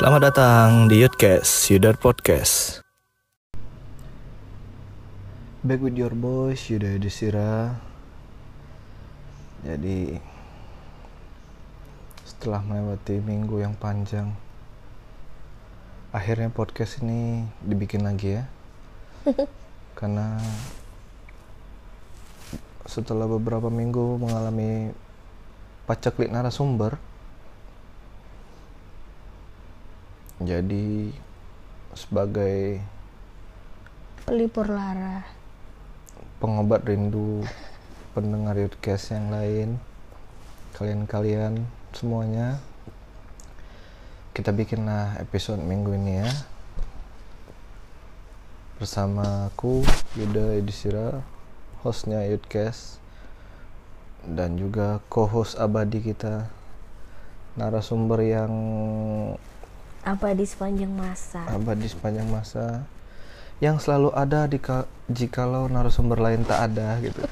Selamat datang di Yudcast, Yudar Podcast. Back with your boys, Yuda Yudhistira. Jadi setelah melewati minggu yang panjang, akhirnya podcast ini dibikin lagi ya. Karena setelah beberapa minggu mengalami pacaklik narasumber, jadi sebagai pelipur lara. pengobat rindu pendengar podcast yang lain kalian-kalian semuanya kita bikinlah episode minggu ini ya. Bersama aku Yuda Edisira hostnya Yudcast dan juga co-host abadi kita narasumber yang apa di sepanjang masa abadi sepanjang masa yang selalu ada di jikalau narasumber lain tak ada gitu.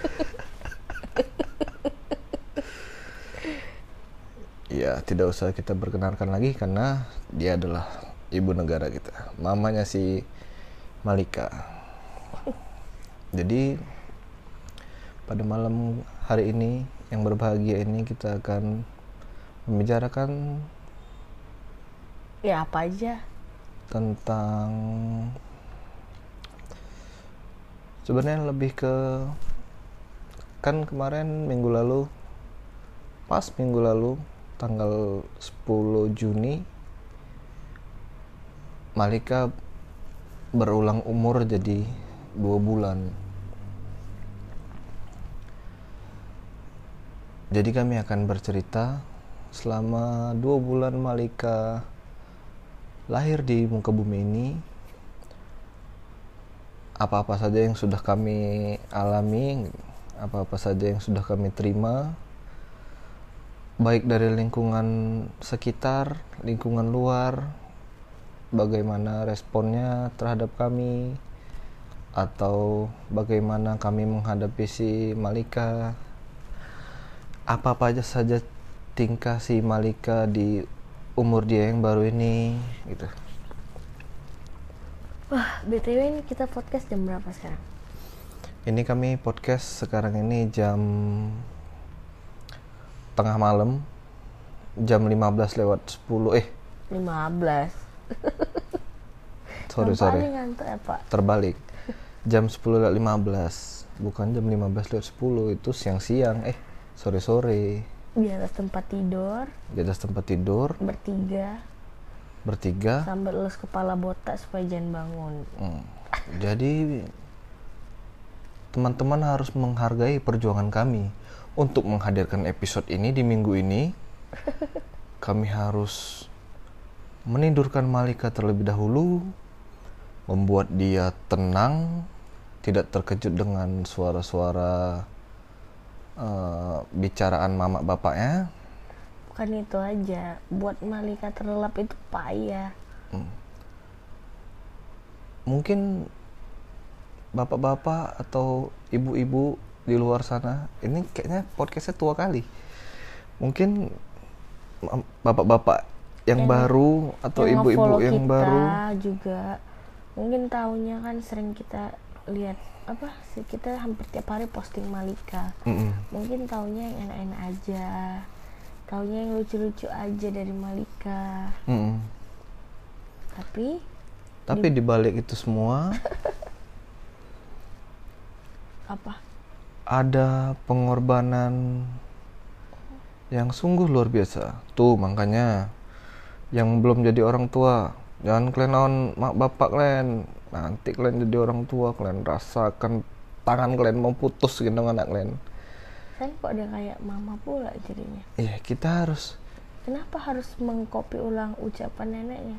ya tidak usah kita perkenalkan lagi karena dia adalah ibu negara kita, mamanya si Malika. Jadi pada malam hari ini yang berbahagia ini kita akan membicarakan ya apa aja? Tentang sebenarnya lebih ke kan kemarin minggu lalu pas minggu lalu tanggal 10 Juni Malika berulang umur jadi dua bulan. Jadi kami akan bercerita selama dua bulan Malika lahir di muka bumi ini apa-apa saja yang sudah kami alami apa-apa saja yang sudah kami terima baik dari lingkungan sekitar lingkungan luar bagaimana responnya terhadap kami atau bagaimana kami menghadapi si Malika apa-apa aja saja tingkah si Malika di umur dia yang baru ini gitu. Wah btw ini kita podcast jam berapa sekarang? Ini kami podcast sekarang ini jam tengah malam. Jam 15 lewat 10 eh. 15 sorry sorry. ngantuk ya, Pak? terbalik. Jam 10 lewat 15 bukan jam 15 lewat 10 itu siang-siang. Eh sore-sore di atas tempat tidur. Di atas tempat tidur. Bertiga. Bertiga. Sambil elus kepala botak supaya jangan bangun. Hmm. jadi teman-teman harus menghargai perjuangan kami. Untuk menghadirkan episode ini di minggu ini kami harus menidurkan Malika terlebih dahulu membuat dia tenang tidak terkejut dengan suara-suara uh, bicaraan mama bapaknya? Bukan itu aja. Buat Malika terlelap itu payah. Hmm. mungkin bapak-bapak atau ibu-ibu di luar sana ini kayaknya podcastnya tua kali. Mungkin bapak-bapak yang, yang baru atau ibu-ibu yang, yang baru. juga. Mungkin tahunya kan sering kita lihat apa sih kita hampir tiap hari posting Malika mm -hmm. mungkin taunya yang enak-enak aja taunya yang lucu-lucu aja dari Malika mm -hmm. tapi tapi di balik itu semua apa ada pengorbanan yang sungguh luar biasa tuh makanya yang belum jadi orang tua jangan kalian lawan mak bapak kalian. Nanti kalian jadi orang tua kalian rasakan tangan kalian mau putus gitu anak kalian. Kan kok dia kayak mama pula jadinya. Iya kita harus kenapa harus mengkopi ulang ucapan neneknya?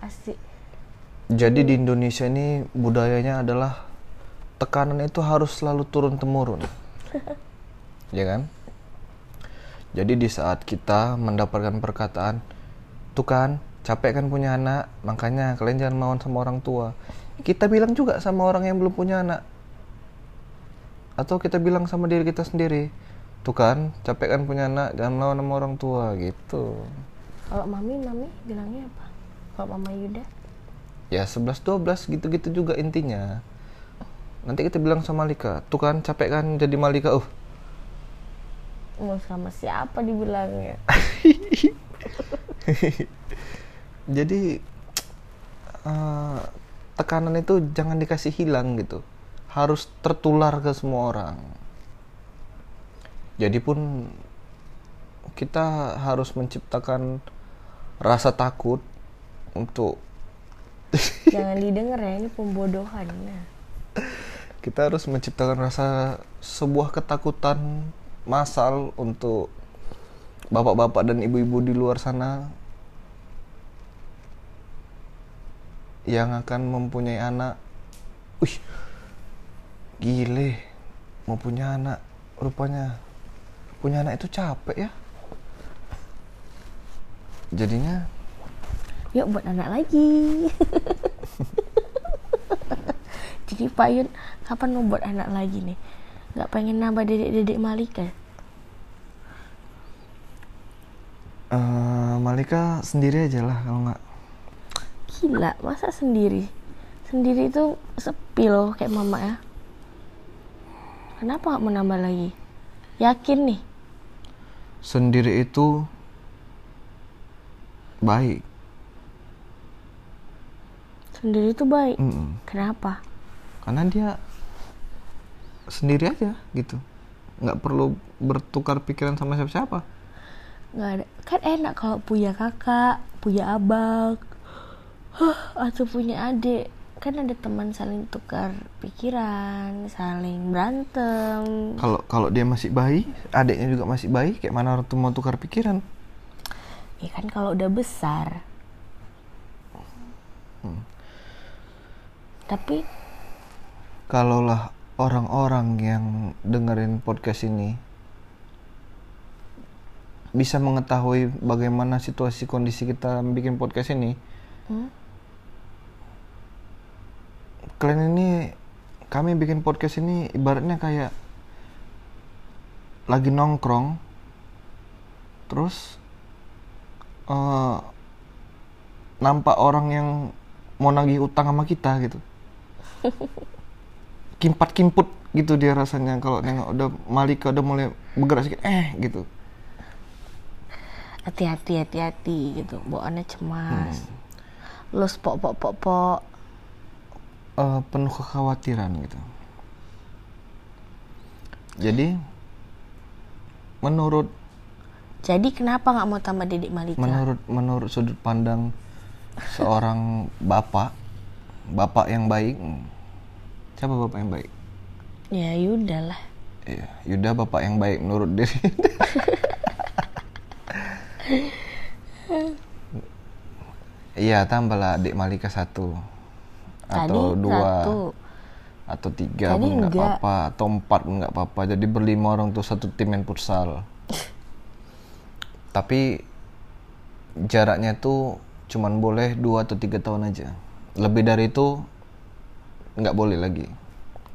Asik. Jadi di Indonesia ini budayanya adalah tekanan itu harus selalu turun temurun ya kan? Jadi di saat kita mendapatkan perkataan tuh kan capek kan punya anak makanya kalian jangan mau sama orang tua. Kita bilang juga sama orang yang belum punya anak. Atau kita bilang sama diri kita sendiri tuh kan capek kan punya anak jangan lawan sama orang tua gitu. Kalau mami mami bilangnya apa? Kalau mama Yuda? Ya 11 12 gitu-gitu juga intinya. Nanti kita bilang sama Malika tuh kan capek kan jadi Malika uh. Mau sama siapa dibilangnya jadi uh, tekanan itu jangan dikasih hilang gitu. Harus tertular ke semua orang. Jadi pun kita harus menciptakan rasa takut untuk jangan didengar ya ini pembodohan nah. kita harus menciptakan rasa sebuah ketakutan masal untuk bapak-bapak dan ibu-ibu di luar sana yang akan mempunyai anak. Wih, gile, mau punya anak, rupanya punya anak itu capek ya. Jadinya, yuk buat anak lagi. Jadi Pak Yun, kapan mau buat anak lagi nih? nggak pengen nambah dedek-dedek Malika uh, Malika sendiri aja lah kalau nggak gila masa sendiri? Sendiri itu sepi loh kayak mama ya. Kenapa nggak mau nambah lagi? Yakin nih? Sendiri itu baik. Sendiri itu baik? Mm -mm. kenapa? Karena dia sendiri aja gitu. Nggak perlu bertukar pikiran sama siapa-siapa. Nggak ada. Kan enak kalau punya kakak punya abang huh, atau punya adik kan ada teman saling tukar pikiran saling berantem kalau kalau dia masih bayi adiknya juga masih bayi kayak mana orang tuh mau tukar pikiran ya kan kalau udah besar hmm. tapi kalaulah orang-orang yang dengerin podcast ini bisa mengetahui bagaimana situasi kondisi kita bikin podcast ini hmm? Kalian ini kami bikin podcast ini ibaratnya kayak lagi nongkrong terus uh, nampak orang yang mau nagih utang sama kita gitu. Kimpat kimput gitu dia rasanya kalau nengok udah Malika udah mulai bergerak sedikit eh gitu. Hati-hati hati-hati gitu bawaannya cemas. Hmm. lo pok pok pok pok uh, penuh kekhawatiran gitu jadi menurut jadi kenapa nggak mau tambah didik Malika menurut menurut sudut pandang seorang bapak bapak yang baik Siapa bapak yang baik? Ya Yuda lah. Iya, Yuda bapak yang baik menurut diri. Iya, tambahlah adik Malika satu atau Tadi dua satu. atau tiga Tadi pun nggak apa-apa atau empat pun nggak apa-apa. Jadi berlima orang tuh satu tim main futsal. Tapi jaraknya tuh cuman boleh dua atau tiga tahun aja. Lebih dari itu nggak boleh lagi.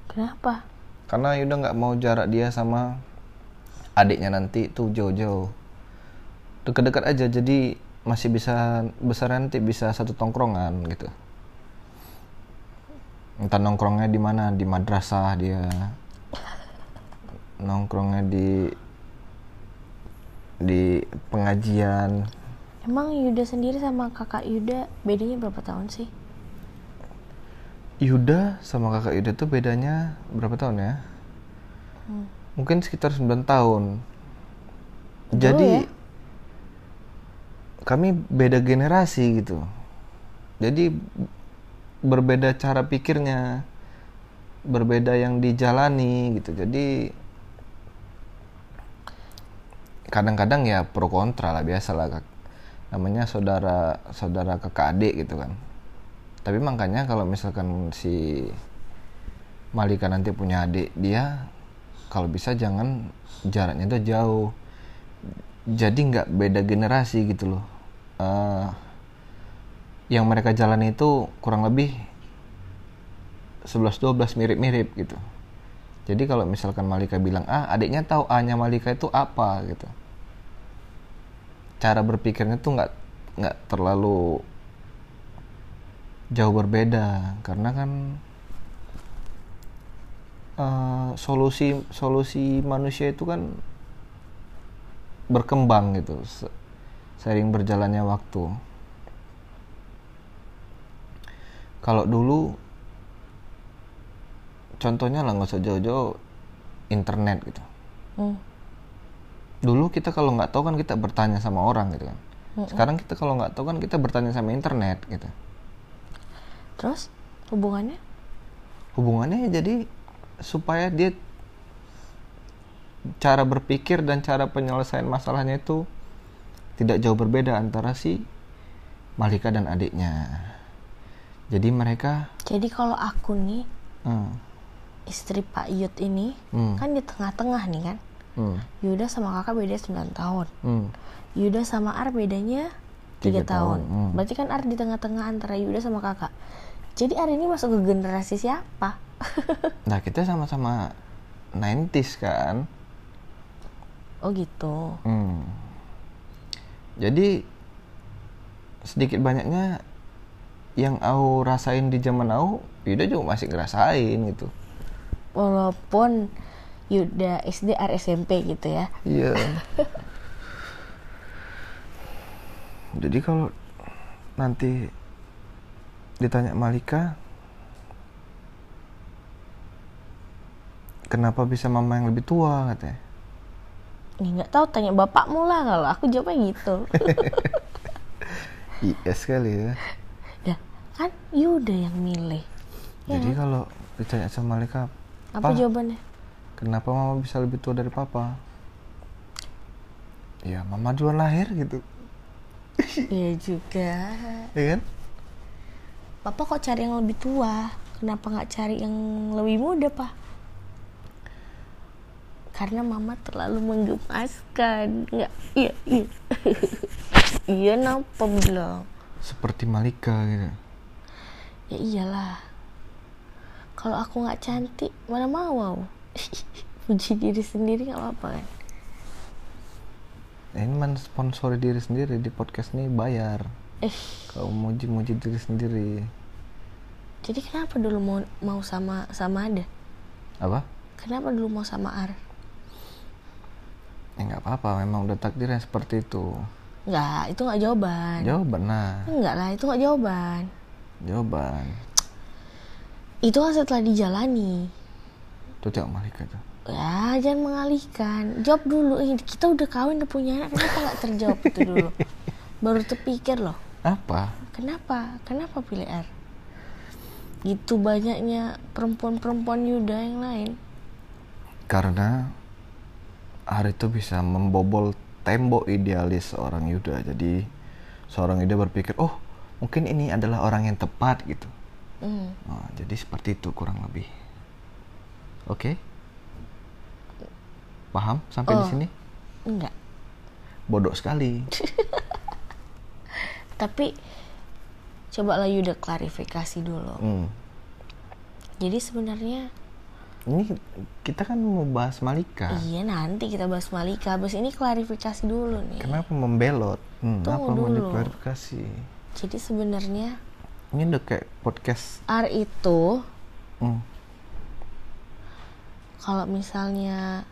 Kenapa? Karena Yuda nggak mau jarak dia sama adiknya nanti tuh jauh-jauh. Dekat-dekat aja jadi masih bisa besar nanti bisa satu tongkrongan gitu. Entah nongkrongnya di mana, di madrasah dia. Nongkrongnya di di pengajian. Emang Yuda sendiri sama kakak Yuda bedanya berapa tahun sih? Yuda sama kakak Yuda tuh bedanya berapa tahun ya? Hmm. Mungkin sekitar 9 tahun. Jauh Jadi ya? kami beda generasi gitu. Jadi berbeda cara pikirnya, berbeda yang dijalani gitu. Jadi kadang-kadang ya pro kontra lah biasa lah namanya saudara saudara kakak adik gitu kan. Tapi makanya kalau misalkan si Malika nanti punya adik dia kalau bisa jangan jaraknya itu jauh. Jadi nggak beda generasi gitu loh. Uh, yang mereka jalani itu kurang lebih 11-12 mirip-mirip gitu. Jadi kalau misalkan Malika bilang ah adiknya tahu A nya Malika itu apa gitu. Cara berpikirnya tuh nggak nggak terlalu jauh berbeda. Karena kan uh, solusi solusi manusia itu kan berkembang gitu sering berjalannya waktu kalau dulu contohnya lah nggak usah jauh-jauh internet gitu hmm. dulu kita kalau nggak tahu kan kita bertanya sama orang gitu kan hmm. sekarang kita kalau nggak tahu kan kita bertanya sama internet gitu terus hubungannya hubungannya jadi supaya dia cara berpikir dan cara penyelesaian masalahnya itu tidak jauh berbeda antara si Malika dan adiknya. Jadi mereka. Jadi kalau aku nih, hmm. istri Pak Yud ini hmm. kan di tengah-tengah nih kan. Hmm. Yuda sama kakak beda 9 tahun. Hmm. Yuda sama Ar bedanya tiga tahun. tahun. Hmm. Berarti kan Ar di tengah-tengah antara Yuda sama kakak. Jadi Ar ini masuk ke generasi siapa? nah kita sama-sama 90s kan oh gitu hmm. jadi sedikit banyaknya yang aku rasain di zaman aku Yuda juga masih ngerasain gitu. Walaupun Yuda SD R SMP gitu ya. Iya. Jadi kalau nanti ditanya Malika kenapa bisa mama yang lebih tua katanya? Ya nggak tahu tanya bapakmu lah kalau aku jawabnya gitu. Iya sekali ya kan Yuda yang milih. Ya jadi kan? kalau ditanya sama Malika apa jawabannya? kenapa mama bisa lebih tua dari papa? Ya mama duluan lahir gitu. Iya juga. Iya kan? Papa kok cari yang lebih tua? Kenapa nggak cari yang lebih muda pak? Karena mama terlalu menggemaskan. Nggak iya iya. Iya napa bilang? Seperti Malika gitu ya iyalah. Kalau aku nggak cantik mana mau puji diri sendiri nggak apa-apa kan? Ini sponsori diri sendiri di podcast ini? Bayar. Eh kau muji-muji diri sendiri. Jadi kenapa dulu mau mau sama sama ada apa? Kenapa dulu mau sama Ar? Ya nggak apa-apa. Memang udah takdirnya seperti itu. Nggak itu nggak jawaban. Jawaban nah. Nggak lah itu nggak jawaban jawaban. Itu kan setelah dijalani. Itu tidak itu ya jangan mengalihkan. Jawab dulu. Eh, kita udah kawin udah punya anak. Kenapa nggak terjawab itu dulu? Baru terpikir loh. Apa? Kenapa? Kenapa pilih R? Gitu banyaknya perempuan-perempuan Yuda yang lain. Karena hari itu bisa membobol tembok idealis seorang Yuda. Jadi seorang Yuda berpikir oh mungkin ini adalah orang yang tepat gitu mm. nah, jadi seperti itu kurang lebih oke okay? paham sampai oh, di sini enggak bodoh sekali tapi coba lah Yuda klarifikasi dulu mm. jadi sebenarnya ini kita kan mau bahas Malika. Iya nanti kita bahas Malika. Habis ini klarifikasi dulu nih. Kenapa membelot? Hmm, Tunggu apa dulu. mau diklarifikasi? Jadi sebenarnya ini udah kayak podcast. R itu hmm. kalau misalnya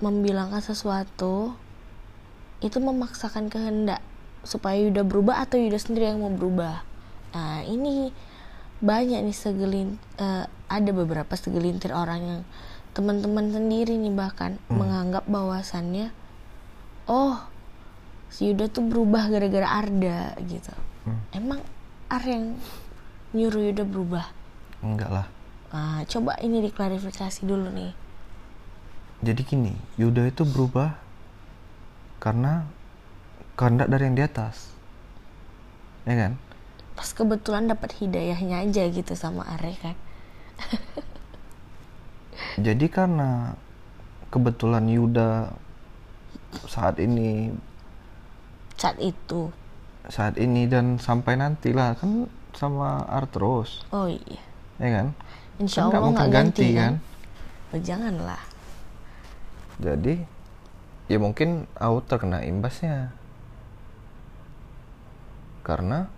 membilangkan sesuatu itu memaksakan kehendak supaya Yuda berubah atau Yuda sendiri yang mau berubah. Nah ini banyak nih segelin uh, ada beberapa segelintir orang yang teman-teman sendiri nih bahkan hmm. menganggap bahwasannya oh si Yuda tuh berubah gara-gara Arda gitu hmm. emang Ar yang nyuruh Yuda berubah? Enggak lah. Nah, coba ini diklarifikasi dulu nih. Jadi gini Yuda itu berubah karena kehendak dari yang di atas. Ya kan? Pas kebetulan dapat hidayahnya aja gitu sama Are kan? Jadi karena kebetulan Yuda saat ini saat itu saat ini dan sampai nanti lah kan sama Artros. Oh iya. Ya kan? Insya kan Allah nggak ganti, ganti kan, kan? Oh, janganlah. Jadi ya mungkin aku terkena imbasnya. Karena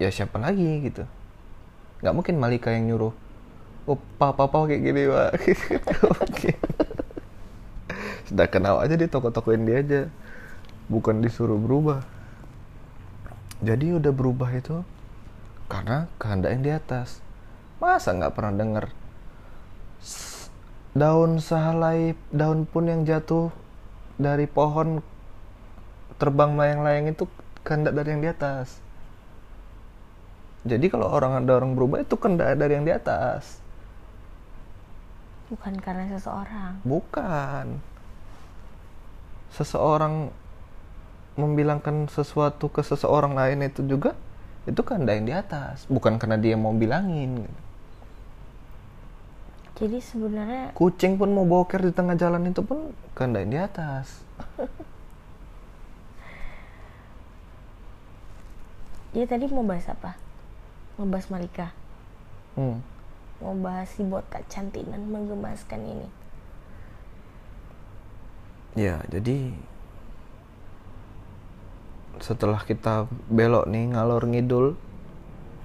ya siapa lagi gitu. Nggak mungkin Malika yang nyuruh oh papa papa kayak gini pak. Oke. Sudah kenal aja di toko-tokoin dia aja bukan disuruh berubah. Jadi udah berubah itu karena kehendak yang di atas. Masa nggak pernah dengar daun sehelai daun pun yang jatuh dari pohon terbang melayang-layang itu kehendak dari yang di atas. Jadi kalau orang ada orang berubah itu kehendak dari yang di atas. Bukan karena seseorang. Bukan. Seseorang membilangkan sesuatu ke seseorang lain itu juga itu kehendak yang di atas. Bukan karena dia mau bilangin jadi sebenarnya kucing pun mau boker di tengah jalan itu pun kehendak yang di atas. Ya tadi mau bahas apa? Mau bahas Malika? Hmm. mau bahas si botak cantik dan menggemaskan ini? Ya jadi setelah kita belok nih ngalor ngidul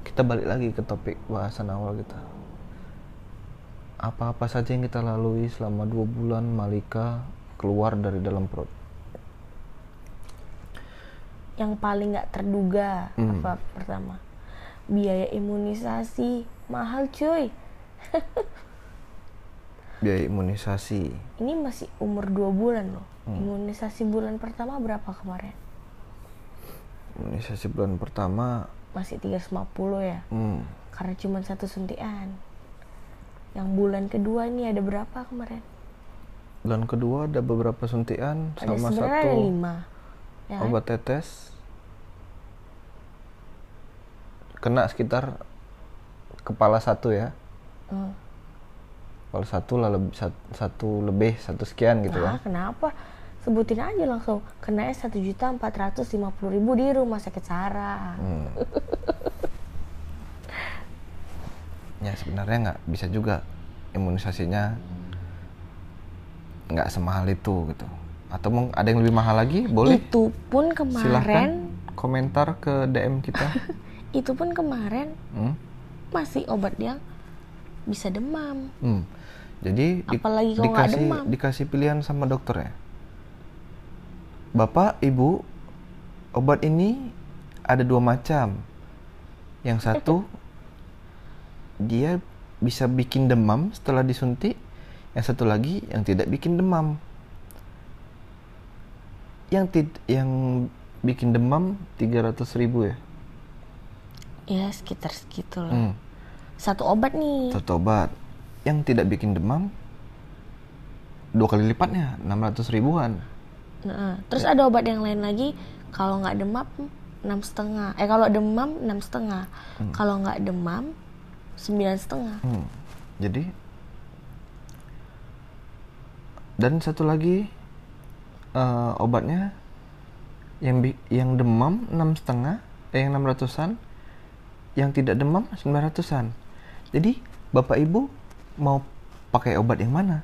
kita balik lagi ke topik bahasan awal kita. Apa-apa saja yang kita lalui selama dua bulan Malika keluar dari dalam perut. Yang paling nggak terduga Hmm. apa pertama? Biaya imunisasi mahal cuy. Biaya imunisasi. Ini masih umur dua bulan loh. Hmm. imunisasi bulan pertama berapa kemarin imunisasi bulan pertama. Masih 350 ya? Hmm, karena cuma satu suntikan yang bulan kedua ini ada berapa kemarin? Bulan kedua ada beberapa suntikan ada sama satu ada lima ya kan? obat tetes. Kena sekitar kepala satu ya. Hmm. kepala satu lah lebih satu, satu lebih satu sekian gitu Nah, ya. kenapa sebutin aja langsung kenanya satu juta empat ratus lima puluh ribu di rumah sakit Sarah Hmm. ya sebenarnya nggak bisa juga imunisasinya nggak semahal itu gitu atau mau ada yang lebih mahal lagi boleh itu pun silahkan kemarin komentar ke DM kita itu pun kemarin Hmm. masih obat yang bisa demam Hmm. Jadi di- Apalagi kalau nggak dikasih demam. dikasih pilihan sama dokter ya. Bapak, Ibu, obat ini ada dua macam. Yang satu dia bisa bikin demam setelah disuntik. Yang satu lagi yang tidak bikin demam. Yang tid yang bikin demam 300.000 ribu ya. ya sekitar segitu lah Hmm. satu obat nih Satu obat yang tidak bikin demam dua kali lipatnya 600 ribuan Nah, terus ada obat yang lain lagi kalau nggak demam enam setengah eh kalau demam enam setengah kalau nggak demam sembilan setengah Hmm. Jadi dan satu lagi eh, obatnya yang bi- yang demam enam setengah eh yang 600-an yang tidak demam 900-an. Jadi Bapak Ibu mau pakai obat yang mana?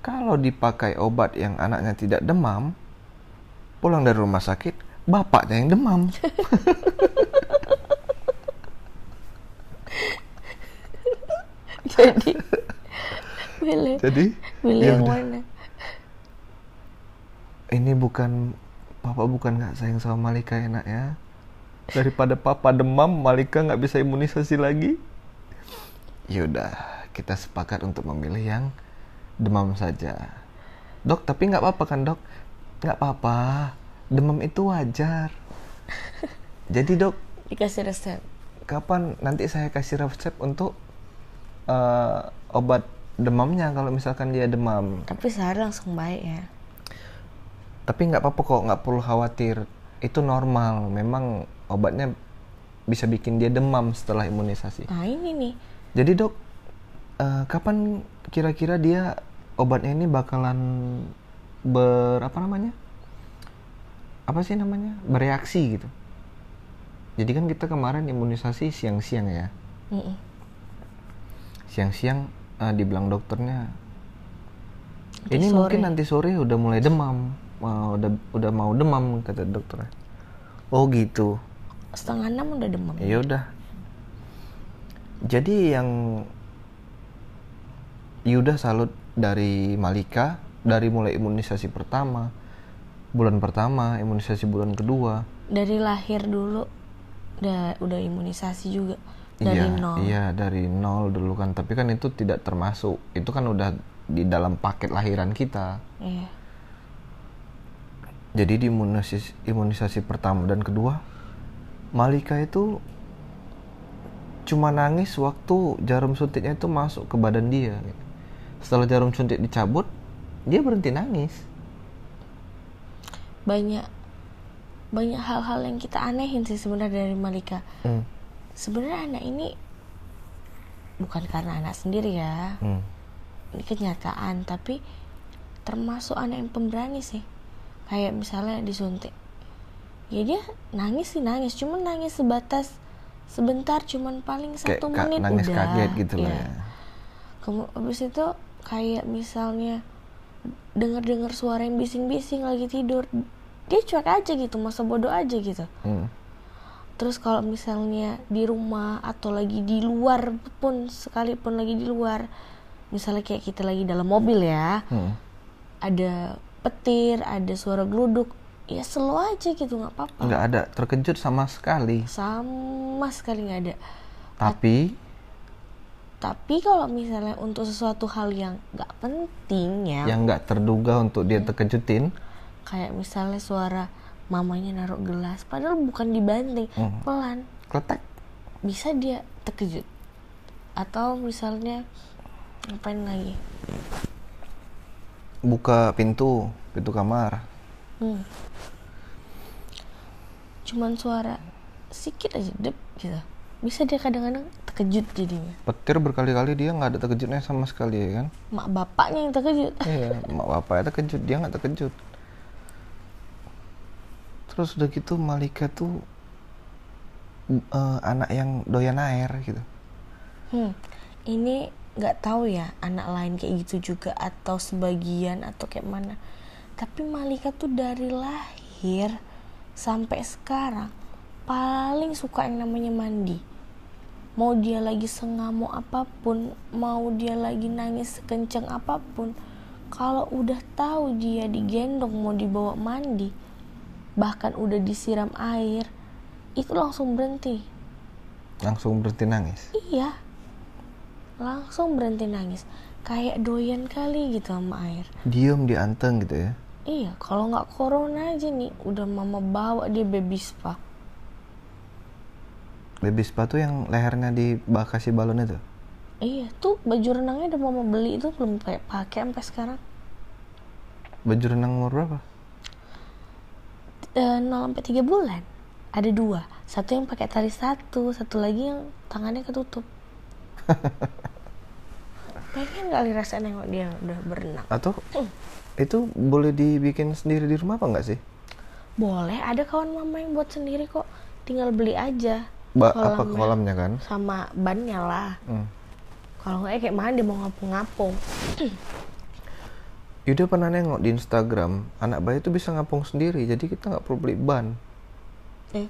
Kalau dipakai obat yang anaknya tidak demam, pulang dari rumah sakit, bapaknya yang demam. jadi pilih Jadi pilih ya yang mana ini bukan papa bukan nggak sayang sama Malika enak ya? Daripada papa demam Malika nggak bisa imunisasi lagi? Yaudah kita sepakat untuk memilih yang demam saja. Dok tapi nggak apa-apa kan dok? Nggak apa-apa. Demam itu wajar. Jadi dok dikasih resep. kapan nanti saya kasih resep untuk eh, obat demamnya kalau misalkan dia demam? Tapi sehari langsung baik ya. Tapi nggak apa-apa kok nggak perlu khawatir. Itu normal. Memang obatnya bisa bikin dia demam setelah imunisasi. Nah ini nih. Jadi dok eh, kapan kira-kira dia obatnya ini bakalan ber apa namanya? Apa sih namanya? Bereaksi gitu. Jadi kan kita kemarin imunisasi siang-siang ya. Siang-siang eh, dibilang dokternya Nanti ini sore. mungkin nanti sore udah mulai demam. Eh, udah udah mau demam kata dokternya. Oh gitu. Setengah enam udah demam. Ya udah. Jadi yang Yuda salut dari Malika dari mulai imunisasi pertama bulan pertama imunisasi bulan kedua. Dari lahir dulu udah udah imunisasi juga dari iya, nol. iya dari nol dulu kan. Tapi kan itu tidak termasuk itu kan udah di dalam paket lahiran kita. Iya. Jadi di imunisasi imunisasi pertama dan kedua Malika itu cuma nangis waktu jarum suntiknya itu masuk ke badan dia setelah jarum suntik dicabut dia berhenti nangis. Banyak banyak hal-hal yang kita anehin sih sebenarnya dari Malika. Hmm. sebenarnya anak ini bukan karena anak sendiri ya. Hmm. ini kenyataan tapi termasuk anak yang pemberani sih. Kayak misalnya disuntik. Ya dia nangis sih nangis. Cuman nangis sebatas sebentar cuman paling satu menit nangis udah. kaget gitu lah Iya. ya. Kemu- abis itu kayak misalnya dengar-dengar suara yang bising-bising lagi tidur dia cuek aja gitu masa bodoh aja gitu Hmm. terus kalau misalnya di rumah atau lagi di luar pun sekalipun lagi di luar misalnya kayak kita lagi dalam mobil ya Hmm. ada petir ada suara geluduk ya slow aja gitu nggak apa-apa nggak ada terkejut sama sekali sama sekali nggak ada tapi tapi kalau misalnya untuk sesuatu hal yang nggak penting ya. Yang nggak terduga untuk dia terkejutin kayak misalnya suara mamanya naruh gelas padahal bukan dibanting Hmm. pelan. Kletek. Bisa dia terkejut. Atau misalnya ngapain lagi? Buka pintu pintu kamar. Hmm. cuman suara sedikit aja dep gitu. Bisa dia kadang-kadang terkejut jadinya. Petir berkali-kali dia nggak ada terkejutnya sama sekali ya kan? Mak bapaknya yang terkejut. Iya mak bapaknya terkejut dia nggak terkejut. Terus udah gitu Malika tuh eh, anak yang doyan air gitu. Hmm. ini nggak tahu ya anak lain kayak gitu juga atau sebagian atau kayak mana. Tapi Malika tuh dari lahir sampai sekarang paling suka yang namanya mandi mau dia lagi sengamuk apa pun mau dia lagi nangis sekencang apa pun kalau udah tahu dia digendong mau dibawa mandi bahkan udah disiram air itu langsung berhenti langsung berhenti nangis Iya. Langsung berhenti nangis. Kayak doyan kali gitu sama air. diem di anteng gitu ya Iya, kalau nggak corona aja nih, udah mama bawa dia baby spa. Baby spa tuh yang lehernya dibakasi balon itu Iya, tuh baju renangnya udah mama beli itu belum pakai pakai sampai sekarang. baju renang umur berapa Eh, 0 sampai 3 bulan. Ada dua. Satu yang pakai tali satu, satu lagi yang tangannya ketutup. Pengen kali rasa nengok dia udah berenang. atau itu boleh dibikin sendiri di rumah apa nggak sih Boleh, ada kawan mama yang buat sendiri kok. Tinggal beli aja. Ba apa kolamnya. kolamnya kan? Sama bannya lah. Hmm. kalau nggak ya kayak mana dia mau ngapung-ngapung. Yuda pernah nengok di Instagram anak bayi itu bisa ngapung sendiri jadi kita nggak perlu beli ban. Eh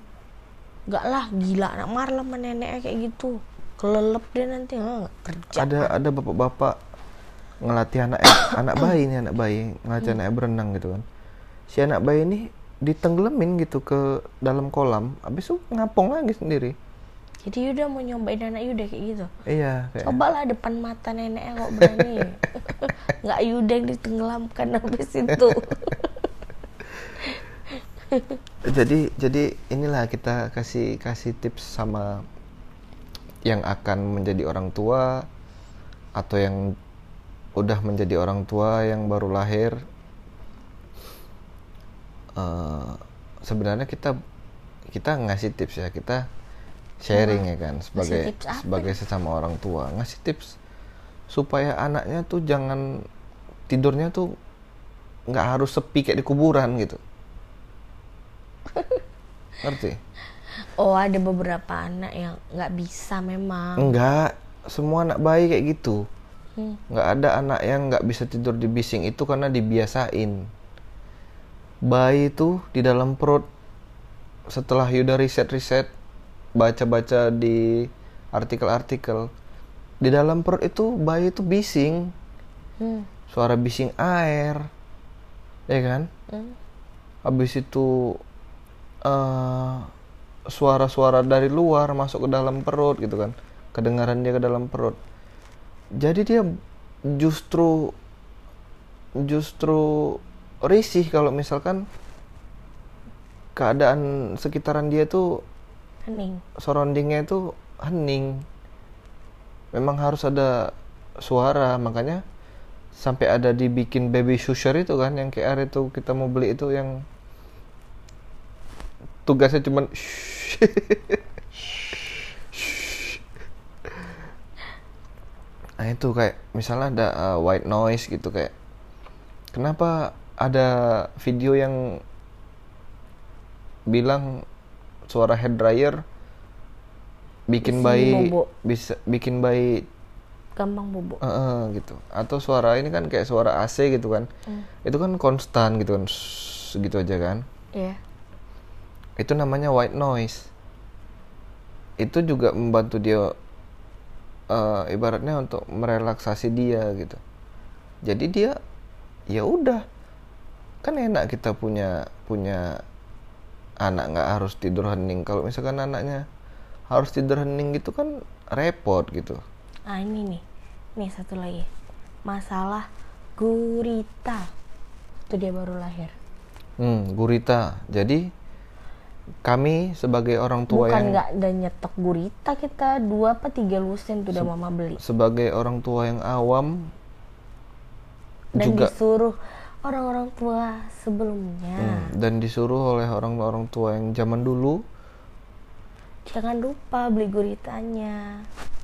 nggak lah gila anak marah sama neneknya kayak gitu. Kelelep dia nanti nggak kerja. Ada ada bapak-bapak ngelatih anak anak bayi nih anak bayi ngelatih anaknya berenang gitu kan. Si anak bayi ini ditenggelamin gitu ke dalam kolam habis itu ngapung lagi sendiri. Jadi Yuda mau nyobain anak Yuda kayak gitu? Iya kayak cobalah depan mata neneknya kok berani. Nggak Yuda yang ditenggelamkan habis itu. Jadi jadi inilah kita kasih kasih tips sama yang akan menjadi orang tua atau yang udah menjadi orang tua yang baru lahir Eh, sebenarnya kita kita ngasih tips ya. Kita sharing ya kan sebagai sebagai sesama orang tua. Ngasih tips supaya anaknya tuh jangan tidurnya tuh nggak harus sepi kayak di kuburan gitu. Ngerti? Oh ada beberapa anak yang nggak bisa memang. Enggak semua anak bayi kayak gitu. Hmm. nggak ada anak yang nggak bisa tidur di bising itu karena dibiasain bayi itu di dalam perut. Setelah Yuda riset-riset baca-baca di artikel-artikel di dalam perut itu bayi itu bising. Hmm. suara bising air ya kan? Hmm. habis itu eh, suara-suara dari luar masuk ke dalam perut gitu kan. Kedengaran dia ke dalam perut. Jadi dia justru justru risih kalau misalkan keadaan sekitaran dia tuh hening. surroundingnya itu hening. Memang harus ada suara makanya sampai ada dibikin baby shusher itu kan yang KR itu kita mau beli itu yang tugasnya cuman nah itu kayak misalnya ada uh, white noise gitu kayak kenapa ada video yang bilang suara hair dryer bikin Isi bayi bobo. bisa bikin bayi gampang bobo eh, eh, gitu atau suara ini kan kayak suara AC gitu kan Hmm. itu kan konstan gitu kan Shhh, gitu aja kan Iya. itu namanya white noise itu juga membantu dia eh, ibaratnya untuk merelaksasi dia gitu jadi dia ya udah kan enak kita punya punya anak nggak harus tidur hening. Kalau misalkan anaknya harus tidur hening gitu kan repot gitu. Ah ini nih. Nih satu lagi. Masalah gurita. Itu dia baru lahir. Hmm gurita. Jadi kami sebagai orang tua bukan yang nggak ada nyetok gurita kita. Dua apa tiga lusin tuh udah mama beli. sebagai orang tua yang awam dan juga disuruh orang-orang tua sebelumnya. Hmm, dan disuruh oleh orang-orang tua yang zaman dulu. Jangan lupa beli guritanya.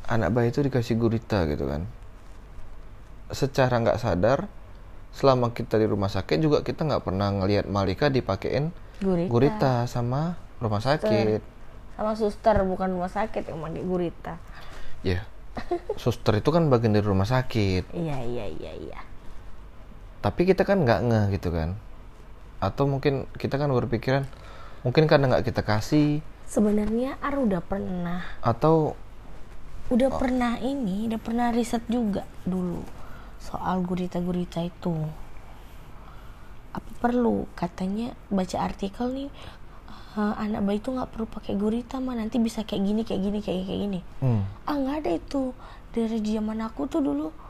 Anak bayi itu dikasih gurita gitu kan. Secara nggak sadar selama kita di rumah sakit juga kita nggak pernah ngelihat Malika dipakein gurita, gurita sama rumah sakit. Sama suster bukan rumah sakit yang pakai gurita. Ya suster itu kan bagian dari rumah sakit. Iya iya iya iya tapi kita kan nggak ngeh gitu kan. Atau mungkin kita kan berpikiran mungkin karena nggak kita kasih. Sebenarnya Ar udah pernah. Atau udah pernah ini udah pernah riset juga dulu soal gurita-gurita itu. Apa perlu? Katanya baca artikel nih eh, anak bayi itu nggak perlu pakai gurita mah nanti bisa kayak gini kayak gini kayak kayak gini. Hmm, ah nggak ada itu. Dari zaman aku tuh dulu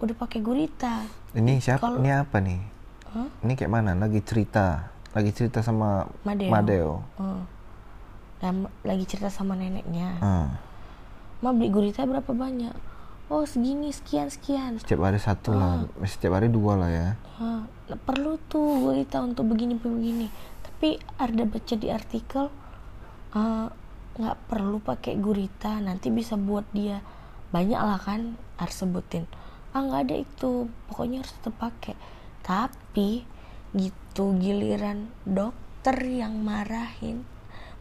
udah pakai gurita. Ini siapa Kalau- ini apa nih? Hah? ini kayak mana? Lagi cerita. Lagi cerita sama Madeo. Madeo. Hmm. Dan lagi cerita sama neneknya. Hmm. ma beli gurita berapa banyak? Oh segini sekian sekian. Setiap hari satu lah. Setiap hari dua lah ya. Ah, perlu tuh gurita untuk begini begini. Tapi ada baca di artikel ah, nggak perlu pakai gurita. Nanti bisa buat dia. Banyak lah kan harus sebutin ah nggak ada itu. Pokoknya harus tetap pakai. Tapi gitu giliran dokter yang marahin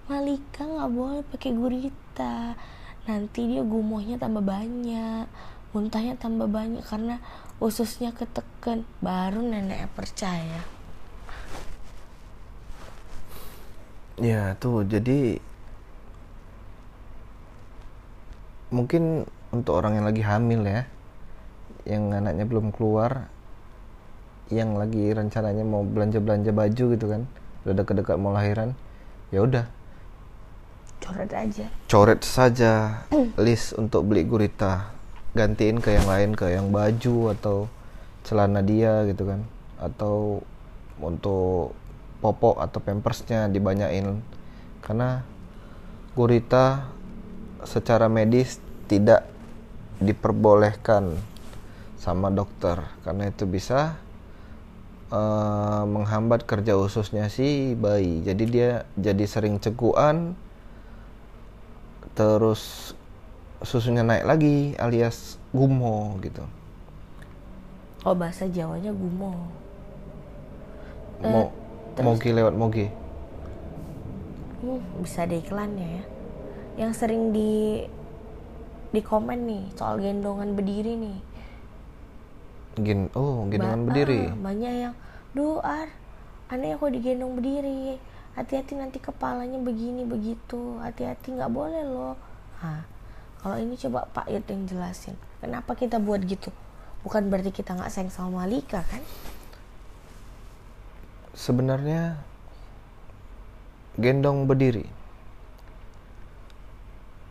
Malika nggak boleh pakai gurita. Nanti dia gumohnya tambah banyak muntahnya tambah banyak karena ususnya ketekan baru neneknya percaya. Ya tuh jadi mungkin untuk orang yang lagi hamil ya yang anaknya belum keluar yang lagi rencananya mau belanja belanja baju gitu kan udah dekat-dekat mau lahiran ya udah. Coret aja. Coret saja list untuk beli gurita. Gantiin ke yang lain ke yang baju atau celana dia gitu kan. Atau untuk popok atau pampersnya dibanyain karena gurita secara medis tidak diperbolehkan sama dokter. Karena itu bisa eh, menghambat kerja ususnya si bayi. Jadi dia jadi sering cekuan terus susunya naik lagi alias gumo gitu. Oh bahasa jawanya gumo. Mau mogi lewat mogi. Hmm, bisa ada iklannya ya. Yang sering di di komen nih soal gendongan berdiri nih Gin oh gendongan Ba- berdiri. ah, banyak yang duh ar aneh aku digendong berdiri. Hati-hati nanti kepalanya begini begitu. Hati-hati nggak boleh loh. Nah, kalau ini coba Pak Yud yang jelasin. Kenapa kita buat gitu? Bukan berarti kita nggak sayang sama Malika kan? Sebenarnya gendong berdiri.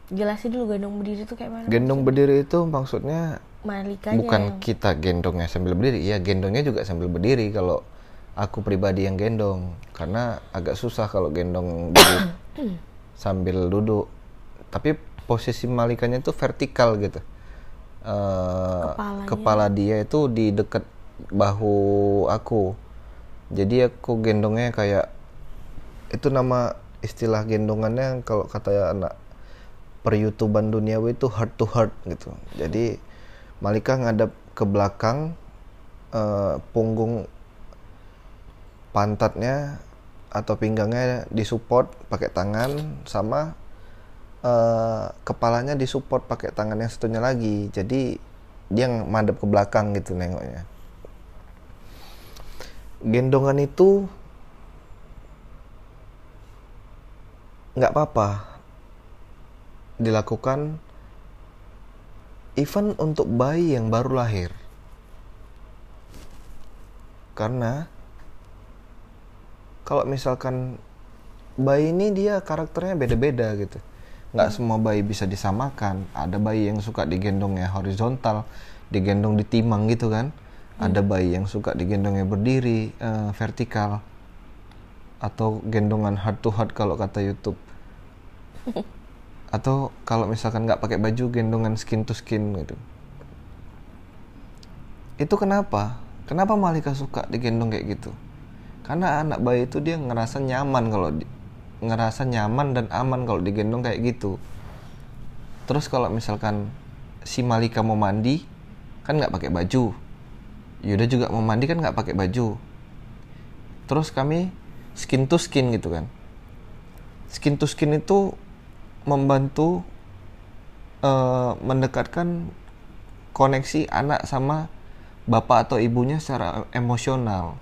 Jelasin dulu gendong berdiri itu kayak mana gendong berdiri itu maksudnya Malika bukan yang... kita gendongnya sambil berdiri ya gendongnya juga sambil berdiri kalau aku pribadi yang gendong. Karena agak susah kalau gendong duduk sambil duduk. Tapi posisi malikanya itu vertikal gitu. Uh, kepala dia itu di dekat bahu aku. Jadi aku gendongnya kayak itu nama istilah gendongannya kalau kata anak per youtuban duniawi itu heart to heart gitu. Jadi Malika ngadap ke belakang uh, punggung pantatnya atau pinggangnya disupport pakai tangan sama uh, kepalanya disupport pakai tangan yang satunya lagi. Jadi dia madep ke belakang gitu nengoknya. Gendongan itu nggak apa-apa dilakukan even untuk bayi yang baru lahir. Karena kalau misalkan bayi ini dia karakternya beda-beda gitu. Nggak hmm. semua bayi bisa disamakan. Ada bayi yang suka digendongnya horizontal, digendong di timang gitu kan. Hmm. Ada bayi yang suka digendongnya berdiri, uh, vertikal. Atau gendongan heart to heart kalau kata YouTube. atau kalau misalkan nggak pakai baju gendongan skin to skin gitu. Itu kenapa? Kenapa Malika suka digendong kayak gitu? Karena anak bayi itu dia ngerasa nyaman kalau di, ngerasa nyaman dan aman kalau digendong kayak gitu. Terus kalau misalkan si Malika mau mandi kan nggak pakai baju. Yuda juga mau mandi kan nggak pakai baju. Terus kami skin to skin gitu kan. Skin to skin itu membantu uh, mendekatkan koneksi anak sama bapak atau ibunya secara emosional.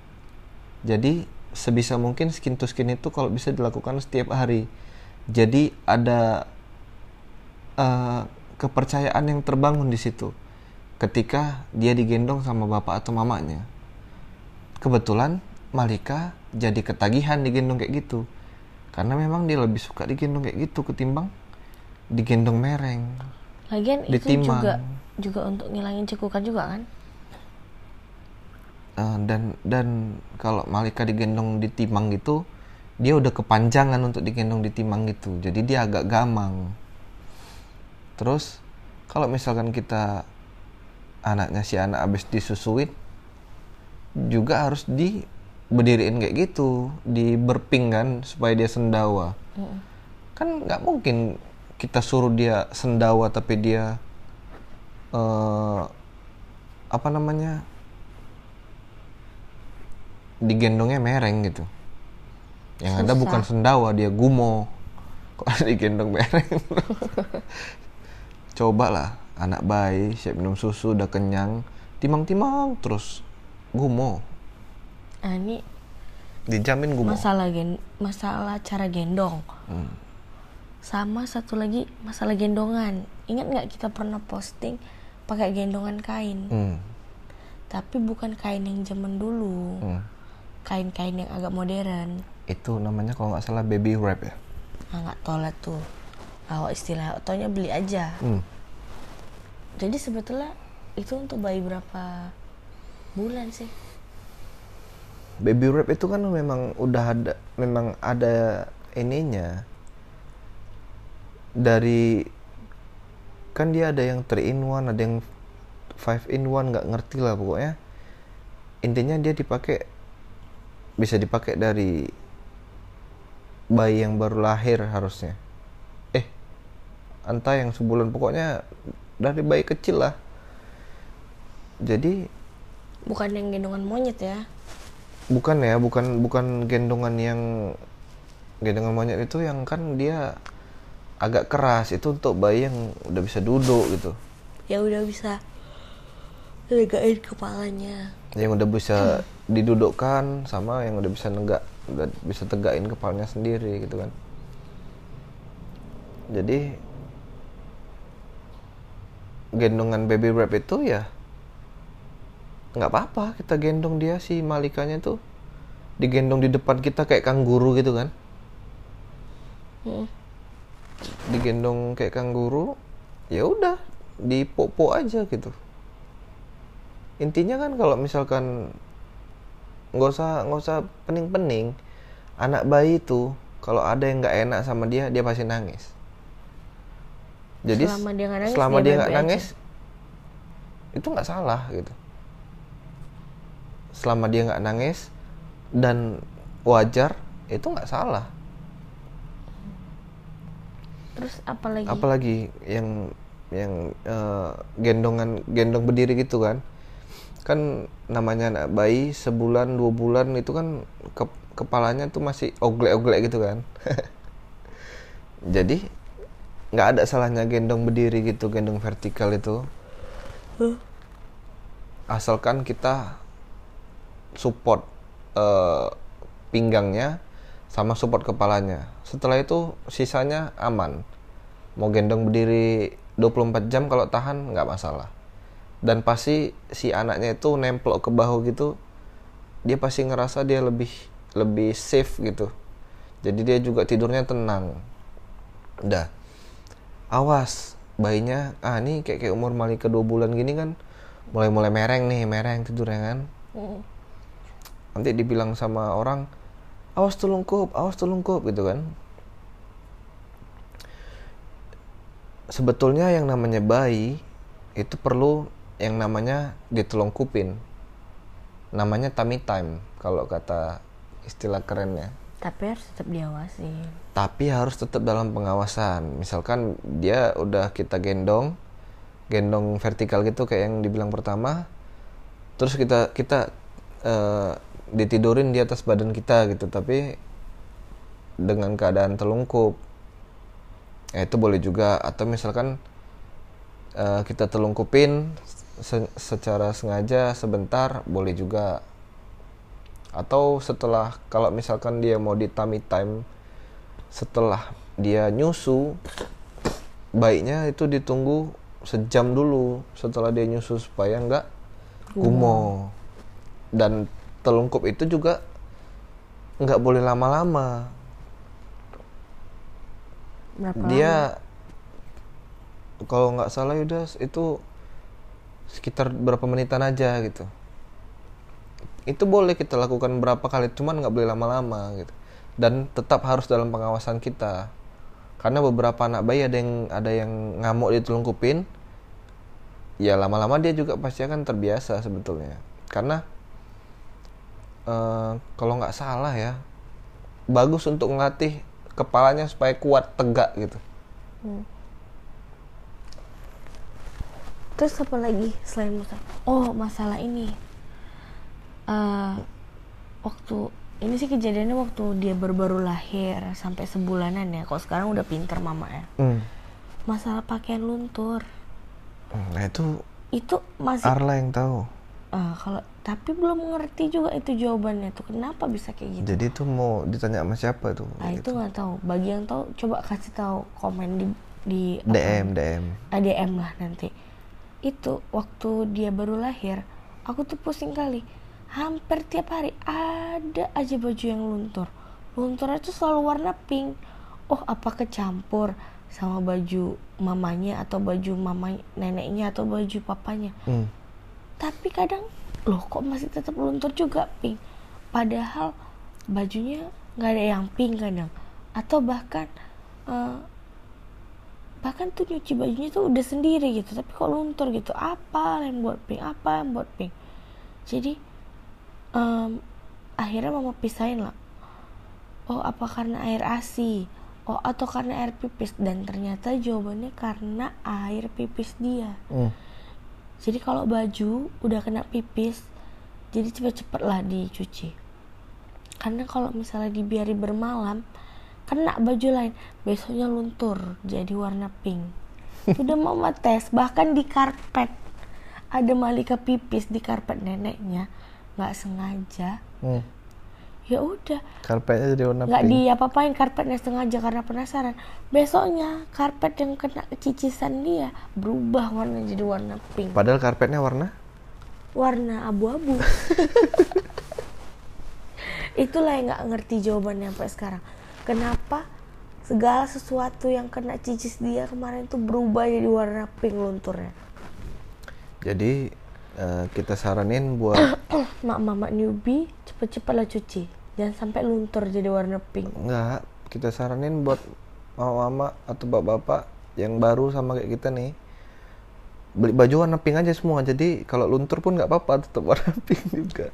Jadi sebisa mungkin skin to skin itu kalau bisa dilakukan setiap hari. Jadi ada uh, kepercayaan yang terbangun di situ ketika dia digendong sama bapak atau mamanya. Kebetulan Malika jadi ketagihan digendong kayak gitu karena memang dia lebih suka digendong kayak gitu ketimbang digendong mereng. Lagian itu juga juga untuk ngilangin cekukan juga kan? Uh, dan dan kalau Malika digendong di timang gitu dia udah kepanjangan untuk digendong di timang gitu. Jadi dia agak gamang. Terus kalau misalkan kita anaknya si anak abis disusuin juga harus di berdiriin kayak gitu di berping kan supaya dia sendawa. Mm. kan nggak mungkin kita suruh dia sendawa tapi dia uh, apa namanya digendongnya mereng gitu. Yang Susah. ada bukan sendawa dia gumo. Kok digendong mereng? Coba lah anak bayi siap minum susu udah kenyang timang-timang terus gumo nah, ini dijamin gue masalah gen masalah cara gendong. Hmm. sama satu lagi masalah gendongan. Ingat nggak kita pernah posting pakai gendongan kain? Hmm. tapi bukan kain yang zaman dulu. Hmm. kain-kain yang agak modern. Itu namanya kalau nggak salah baby wrap ya? Ah nggak tolat tuh. Kalau istilah otonya beli aja. Hmm. jadi sebetulnya itu untuk bayi berapa bulan sih baby wrap itu kan memang udah ada memang ada ininya. Dari kan dia ada yang 3 in 1 ada yang 5 in 1 nggak ngerti lah pokoknya. Intinya dia dipakai bisa dipakai dari bayi yang baru lahir harusnya. Eh entah yang sebulan pokoknya dari bayi kecil lah. Jadi bukan yang gendongan monyet ya bukan ya bukan bukan gendongan yang gendongan monyet itu yang kan dia agak keras itu untuk bayi yang udah bisa duduk gitu. Ya udah bisa legain kepalanya. Yang udah bisa didudukkan sama yang udah bisa negak udah bisa tegakin kepalanya sendiri gitu kan. Jadi gendongan baby wrap itu ya nggak apa-apa kita gendong dia si Malikanya tuh digendong di depan kita kayak kangguru gitu kan? Hmm. digendong kayak kangguru ya udah dipopo aja gitu. Intinya kan kalau misalkan nggak usah nggak usah pening-pening anak bayi itu kalau ada yang nggak enak sama dia dia pasti nangis. Jadi Selama dia nggak nangis, selama dia dia nangis itu nggak salah gitu selama dia nggak nangis dan wajar itu nggak salah. Terus apalagi? Apalagi yang yang eh, gendongan gendong berdiri gitu kan. Kan namanya anak bayi sebulan dua bulan itu kan ke- kepalanya tuh masih oglek-oglek gitu kan. Jadi nggak ada salahnya gendong berdiri gitu gendong vertikal itu. Asalkan kita support eh, pinggangnya sama support kepalanya. Setelah itu sisanya aman. Mau gendong berdiri 24 jam kalau tahan nggak masalah. Dan pasti si anaknya itu nempel ke bahu gitu dia pasti ngerasa dia lebih lebih safe gitu. Jadi dia juga tidurnya tenang. Udah. Awas bayinya ah ini kayak kayak umur Malika dua bulan gini kan mulai mulai mereng nih mereng tidurnya kan. Mm. Nanti dibilang sama orang awas telungkup awas telungkup gitu kan. Sebetulnya yang namanya bayi itu perlu yang namanya ditelungkupin namanya tummy time kalau kata istilah kerennya. Tapi harus tetap diawasi tapi harus tetap dalam pengawasan. Misalkan dia udah kita gendong gendong vertikal gitu kayak yang dibilang pertama terus kita kita eh, ditidurin di atas badan kita gitu tapi dengan keadaan telungkup. Ya itu boleh juga. Atau misalkan eh, kita telungkupin se- secara sengaja sebentar boleh juga. Atau setelah kalau misalkan dia mau di tummy time setelah dia nyusu baiknya itu ditunggu sejam dulu setelah dia nyusu supaya nggak gumoh. Dan telungkup itu juga nggak boleh lama-lama. Dia kalau nggak salah udah itu sekitar berapa menitan aja gitu. Itu boleh kita lakukan berapa kali cuman nggak boleh lama-lama gitu. Dan tetap harus dalam pengawasan kita. Karena beberapa anak bayi ada yang ada yang ngamuk ditelungkupin ya lama-lama dia juga pasti akan terbiasa sebetulnya. Karena eh, kalau nggak salah ya bagus untuk ngelatih kepalanya supaya kuat tegak gitu Hmm. Terus apa lagi selain masalah? Oh masalah ini. Eh waktu ini sih kejadiannya waktu dia baru-baru lahir sampai sebulanan ya. Kalau sekarang udah pinter mama ya. Hmm. Masalah pakaian luntur nah itu itu masih Arla yang tahu eh, kalau tapi belum mengerti juga itu jawabannya tuh kenapa bisa kayak gitu. jadi itu mau ditanya sama siapa tuh Nah itu Gitu. nggak tahu. Bagi yang tahu coba kasih tahu komen di di apa? DM DM ADM lah nanti itu waktu dia baru lahir aku tuh pusing kali hampir tiap hari ada aja baju yang luntur lunturnya tuh selalu warna pink oh apa kecampur sama baju mamanya atau baju mama neneknya atau baju papanya Hmm. Tapi kadang loh kok masih tetap luntur juga pink? Padahal bajunya nggak ada yang pink kadang. Atau bahkan eh, bahkan tuh nyuci bajunya tuh udah sendiri gitu tapi kok luntur gitu. Apa yang buat pink? Apa yang buat pink? Jadi em, akhirnya mama pisahin lah. Oh apa karena air asi oh atau karena air pipis? Dan ternyata jawabannya karena air pipis dia. Hmm. Jadi kalau baju udah kena pipis, jadi cepet-cepet lah dicuci. Karena kalau misalnya dibiari bermalam, kena baju lain, besoknya luntur jadi warna pink. Udah mama tes, bahkan di karpet ada malika pipis di karpet neneknya, nggak sengaja Hmm. Ya udah. Karpetnya jadi warna nggak pink. diapa-apain karpetnya sengaja karena penasaran. Besoknya karpet yang kena cicisan dia berubah warna jadi warna pink. Padahal karpetnya warna? Warna abu-abu. Itulah yang nggak ngerti jawabannya sampai sekarang. Kenapa segala sesuatu yang kena cicis dia kemarin tuh berubah jadi warna pink lunturnya? Jadi eh, kita saranin buat mak-mak newbie cepet-cepetlah cuci jangan sampai luntur jadi warna pink. Enggak, kita saranin buat mama-mama atau bapak-bapak yang baru sama kayak kita nih beli baju warna pink aja semua. Jadi kalau luntur pun nggak apa-apa tetap warna pink juga.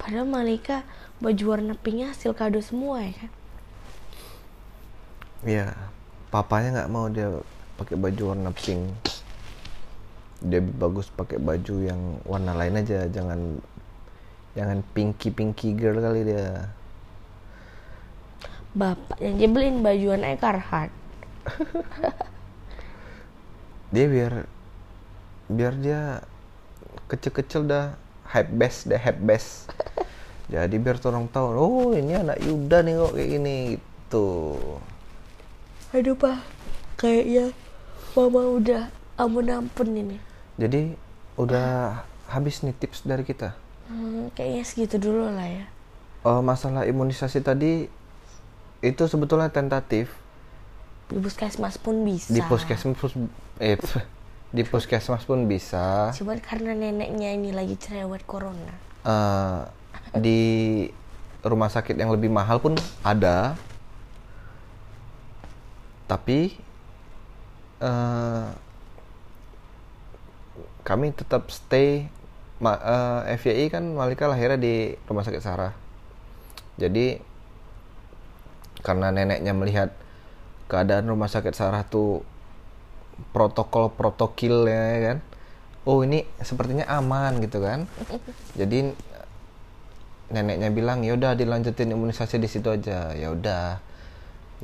Padahal Malika baju warna pinknya hasil kado semua ya kan? Iya, papanya nggak mau dia pakai baju warna pink dia bagus pakai baju yang warna lain aja jangan jangan pinky pinky girl kali dia. Bapak yang dia beliin baju warna Carhartt dia biar biar dia kecil-kecil dah hype best deh hype best. Jadi biar orang tahu oh ini anak Yuda nih kok kayak gini gitu. Aduh pak. Kayaknya mama udah ampun ampun ini jadi udah habis nih tips dari kita. Hmm, kayaknya segitu dulu lah ya. Oh, masalah imunisasi tadi itu sebetulnya tentatif. Di puskesmas pun bisa. Di puskesmas pun- eh di puskesmas pun bisa. Cuman karena neneknya ini lagi cerewet corona. Eh, di rumah sakit yang lebih mahal pun ada. Tapi eh, kami tetap stay ma, eh, FYI kan Malika lahirnya di rumah sakit Sarah. Jadi karena neneknya melihat keadaan rumah sakit Sarah tuh protokol protokil ya kan? Oh ini sepertinya aman gitu kan? Jadi neneknya bilang ya udah dilanjutin imunisasi di situ aja. Ya udah.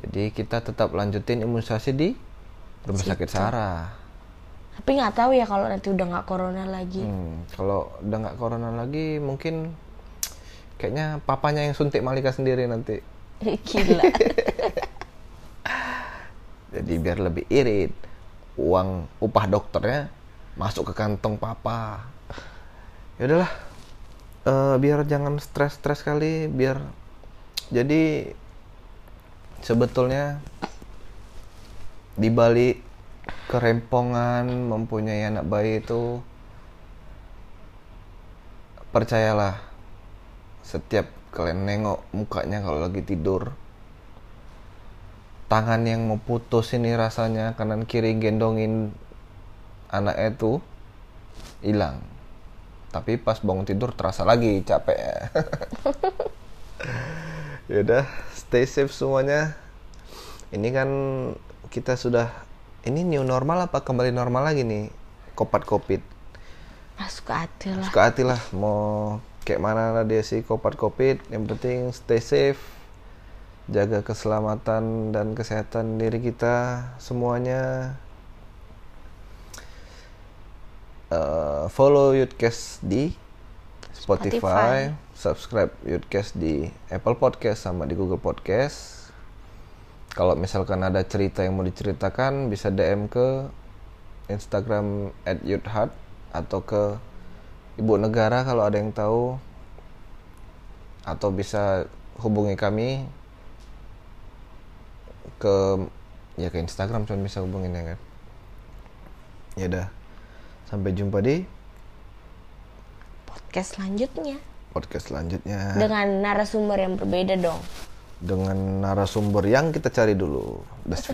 Jadi kita tetap lanjutin imunisasi di rumah sakit Sarah tapi nggak tahu ya kalau nanti udah nggak corona lagi. Hmm, kalau udah nggak corona lagi mungkin kayaknya papanya yang suntik Malika sendiri nanti. Gila. Jadi biar lebih irit uang upah dokternya masuk ke kantong papa. Ya udahlah Eh, biar jangan stres-stres kali biar jadi sebetulnya di balik kerempongan mempunyai anak bayi itu percayalah setiap kalian nengok mukanya kalau lagi tidur tangan yang mau putus ini rasanya kanan kiri gendongin anaknya itu hilang. Tapi pas bangun tidur terasa lagi capek. Ya udah stay safe semuanya. Ini kan kita sudah ini new normal apa kembali normal lagi nih? Kopat kopit. Masuk ke hati lah. Suka hati lah. Mau kayak mana lah dia sih kopat kopit. Yang penting stay safe. Jaga keselamatan dan kesehatan diri kita semuanya. Eh, follow Youthcast di Spotify, Spotify. subscribe Youthcast di Apple Podcast sama di Google Podcast kalau misalkan ada cerita yang mau diceritakan bisa DM ke Instagram at youthheart atau ke Ibu Negara kalau ada yang tahu. Atau bisa hubungi kami ke ya ke Instagram cuma bisa hubungin ya kan? Ya udah. Sampai jumpa di podcast selanjutnya. Podcast selanjutnya. Dengan narasumber yang berbeda dong dengan narasumber yang kita cari dulu. Das.